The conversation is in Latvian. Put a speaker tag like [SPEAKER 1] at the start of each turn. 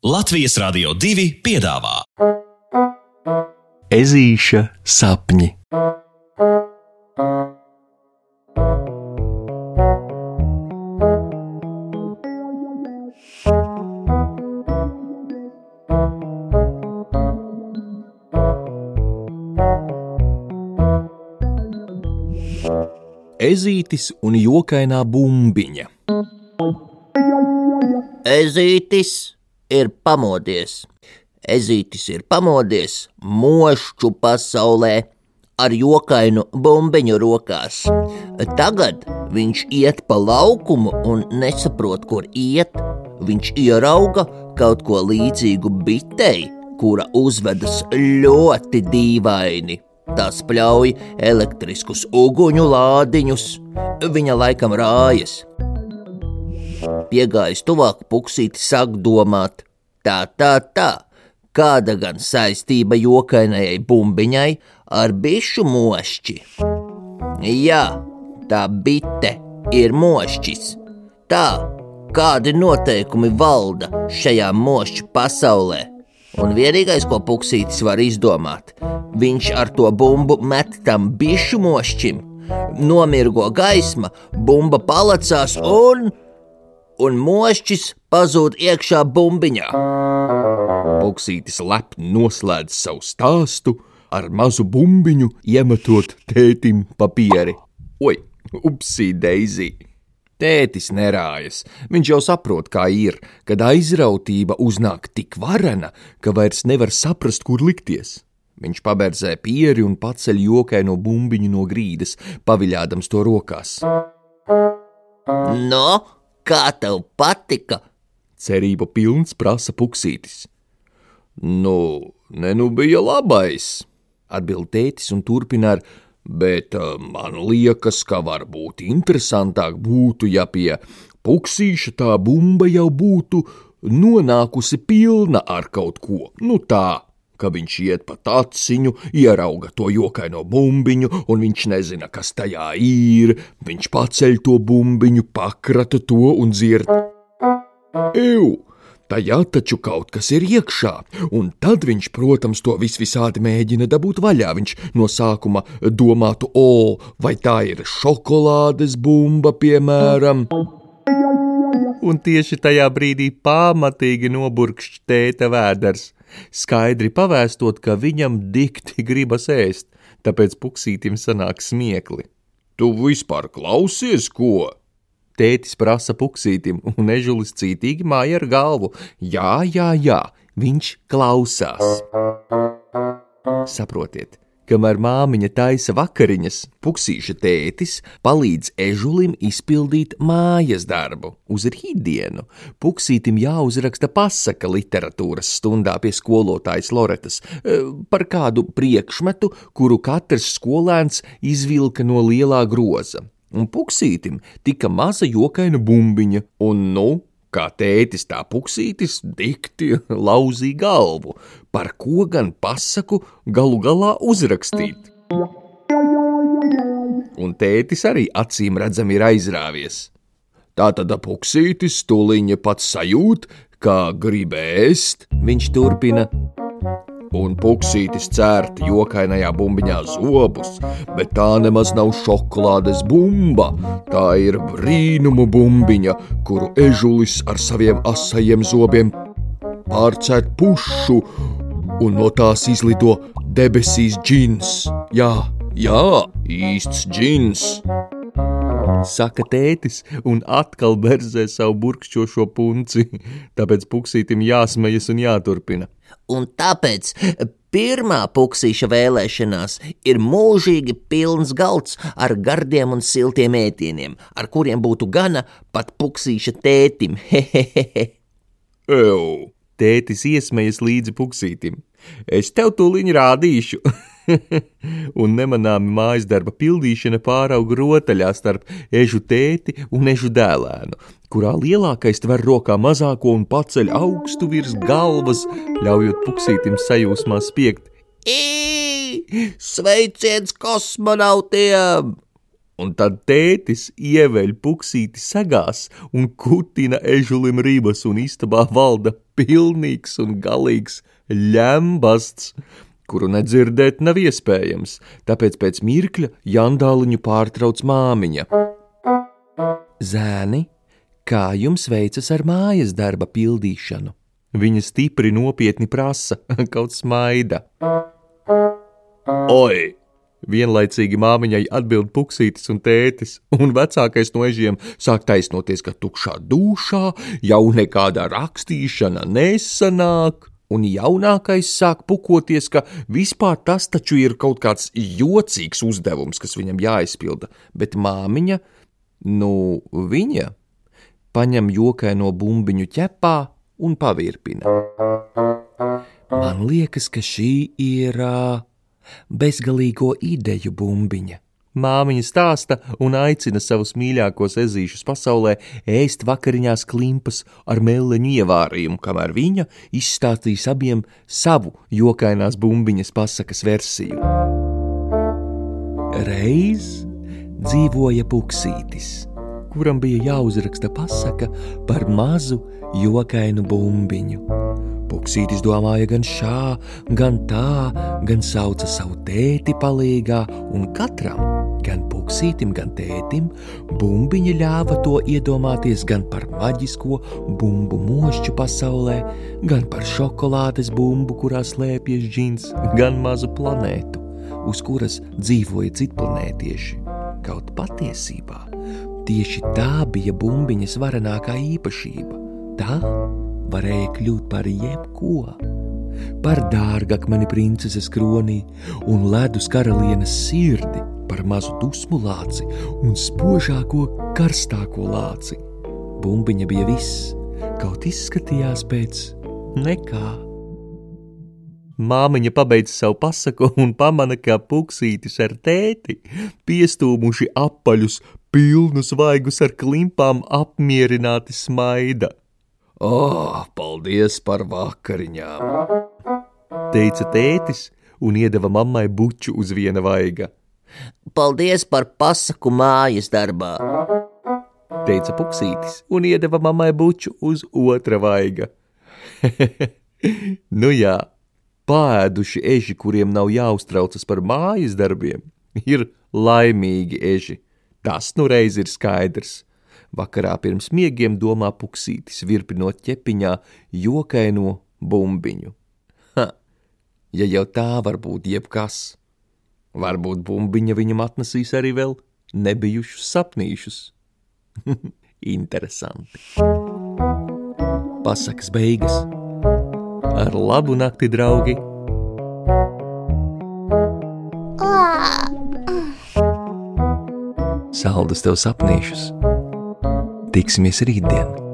[SPEAKER 1] Latvijas Rādio 2 piedāvā
[SPEAKER 2] Ezīša sapņi. Ezītis un jokainā bumbiņa.
[SPEAKER 3] Ezītis ir pamodies. Ezītis ir pamodies mošķu pasaulē ar jokainu bumbiņu rokās. Tagad viņš iet pa laukumu un nesaprot, kur iet. Viņš ierauga kaut ko līdzīgu bitei, kura uzvedas ļoti dīvaini. Tā spļauj elektriskus uguņu lādiņus, viņa laikam rājas. Piegājis tuvāk, puksīti sāk domāt, tā, tā, tā, kāda gan saistība jokainajai bumbiņai ar bišu mošķi? Jā, tā bite ir mošķis. Tā, kādi noteikumi valda šajā mošķu pasaulē? Un vienīgais, ko puksītis var izdomāt, viņš ar to bumbu met tam bišu mošķim, nomirgo gaisma, bumba palacās un, un mošķis pazūd iekšā bumbiņā.
[SPEAKER 2] Puksītis lepni noslēdz savu stāstu ar mazu bumbiņu, iemetot tētim papieri. Oi, upsī, Deizī! Tētis nerājas. Viņš jau saprot, kā ir, kad aizrautība uznāk tik varena, ka vairs nevar saprast, kur likties. Viņš paberzē pieri un paceļ jokaino bumbiņu no grīdas, paviļādams to rokās.
[SPEAKER 3] No, kā tev patika?
[SPEAKER 2] Cerība pilns prasa puksītis. Nu, ne nu bija labais, atbild tētis un turpina ar bet uh, man liekas, ka varbūt interesantāk būtu, ja pie puksīša tā bumba jau būtu nonākusi pilna ar kaut ko, nu tā, ka viņš iet pa taciņu, ierauga to jokaino bumbiņu, un viņš nezina, kas tajā ir, viņš paceļ to bumbiņu, pakrata to un dzird. Ew! Tajā taču kaut kas ir iekšā, un tad viņš, protams, to visvisādi mēģina dabūt vaļā. Viņš no sākuma domātu, o, vai tā ir šokolādes bumba, piemēram. Un tieši tajā brīdī pamatīgi noburkšķi tēta vēders, skaidri pavēstot, ka viņam dikti gribas ēst, tāpēc puksītim sanāk smiekli. Tu vispār klausies, ko? Tētis prasa puksītim, un ežulis cītīgi māja ar galvu. Jā, jā, jā, viņš klausās. Saprotiet, kamēr māmiņa taisa vakariņas, puksīša tētis palīdz ežulim izpildīt mājas darbu uz rītdienu. Puksītim jāuzraksta pasaka literatūras stundā pie skolotājas Loretas par kādu priekšmetu, kuru katrs skolēns izvilka no lielā groza un puksītim tika maza jokaina bumbiņa, un nu, kā tētis tā puksītis, dikti lauzīja galvu, par ko gan pasaku galu galā uzrakstīt. Un tētis arī acīm redzami ir aizrāvies. Tā tad puksītis tuliņa pats sajūt, kā grib ēst, viņš turpina un puksītis cērta jokainajā bumbiņā zobus, bet tā nemaz nav šokolādes bumba. Tā ir brīnumu bumbiņa, kuru ežulis ar saviem asajiem zobiem pārcēt pušu, un no tās izlido debesīs džins. Jā, jā, īsts džins! Saka tētis, un atkal berzē savu burkšķošo punci, tāpēc puksītim jāsmejas un jāturpina
[SPEAKER 3] un tāpēc pirmā puksīša vēlēšanās ir mūžīgi pilns galds ar gardiem un siltiem ēdieniem, ar kuriem būtu gana pat puksīša tētim. Hehehe!
[SPEAKER 2] Ew! Tētis iesmējas līdzi puksītim. Es tev tūliņ rādīšu! un nemanāmi mājas darba pildīšana pārauga rotaļā starp ežu tēti un ežu dēlēnu, kurā lielākais tver rokā mazāko un paceļ augstu virs galvas, ļaujot puksītim sajūsmā spiegt.
[SPEAKER 3] Ī, sveiciens kosmonautiem!
[SPEAKER 2] Un tad tētis ieveļ puksīti sagās un kutina ežulim rības un istabā valda pilnīgs un galīgs ļembasts, kuru nedzirdēt nav iespējams, tāpēc pēc mirkļa jandāliņu pārtrauc māmiņa. Zēni, kā jums veicas ar mājas darba pildīšanu? Viņa stipri nopietni prasa, kaut smaida. Oi! Vienlaicīgi māmiņai atbild puksītis un tētis, un vecākais no ežiem sāk taisnoties, ka tukšā dušā jau nekāda rakstīšana nesanāk, un jaunākais sāk pukoties, ka vispār tas taču ir kaut kāds jocīgs uzdevums, kas viņam jāizpilda, bet māmiņa, nu, viņa paņem jokaino bumbiņu ķepā un pavirpina. Man liekas, ka šī ir uh, bezgalīgo ideju bumbiņa. Māmiņa stāsta un aicina savus mīļākos ezīšus pasaulē ēst vakariņās klimpas ar meleņu ievārījumu, kamēr viņa izstāstīs abiem savu jokainās bumbiņas pasakas versiju. Reiz dzīvoja puksītis, kuram bija jāuzraksta pasaka par mazu jokainu bumbiņu. Puksītis domāja gan šā, gan tā, gan sauca savu tēti palīgā, un katram, gan puksītim, gan tētim, bumbiņa ļāva to iedomāties gan par maģisko bumbu mošķu pasaulē, gan par šokolādes bumbu, kurā slēpjas džins, gan mazu planētu, uz kuras dzīvoja citplanētieši. Kaut patiesībā tieši tā bija bumbiņas varenākā īpašība. Tā varēja kļūt par jebko. Par dārgakmeni princeses kronī un ledus karalienes sirdi, par mazu dusmu lāci un spožāko karstāko lāci. Bumbiņa bija viss, kaut izskatījās pēc nekā. Māmiņa pabeidza savu pasaku un pamana, ka puksītis ar tēti piestūmuši apaļus, pilnus vaigus ar klimpām apmierināti smaida.
[SPEAKER 3] Oh, paldies par vakariņām!
[SPEAKER 2] Teica tētis un iedeva mammai buču uz viena vaiga.
[SPEAKER 3] Paldies par pasaku mājas darbā!
[SPEAKER 2] Teica puksītis un iedeva mammai buču uz otra vaiga. nu jā, pāēduši eži, kuriem nav jāuztraucas par mājas darbiem, ir laimīgi eži. Tas nu reiz ir skaidrs. Vakarā pirms miegiem domā puksītis, virpinot ķepiņā jokaino bumbiņu. Ha! Ja jau tā var būt jebkas, varbūt bumbiņa viņam atnesīs arī vēl nebijušus sapnīšus. Interesanti. Pasakas beigas. Ar labu nakti, draugi! Saldus tev sapnīšus! Tiksimies rītdien!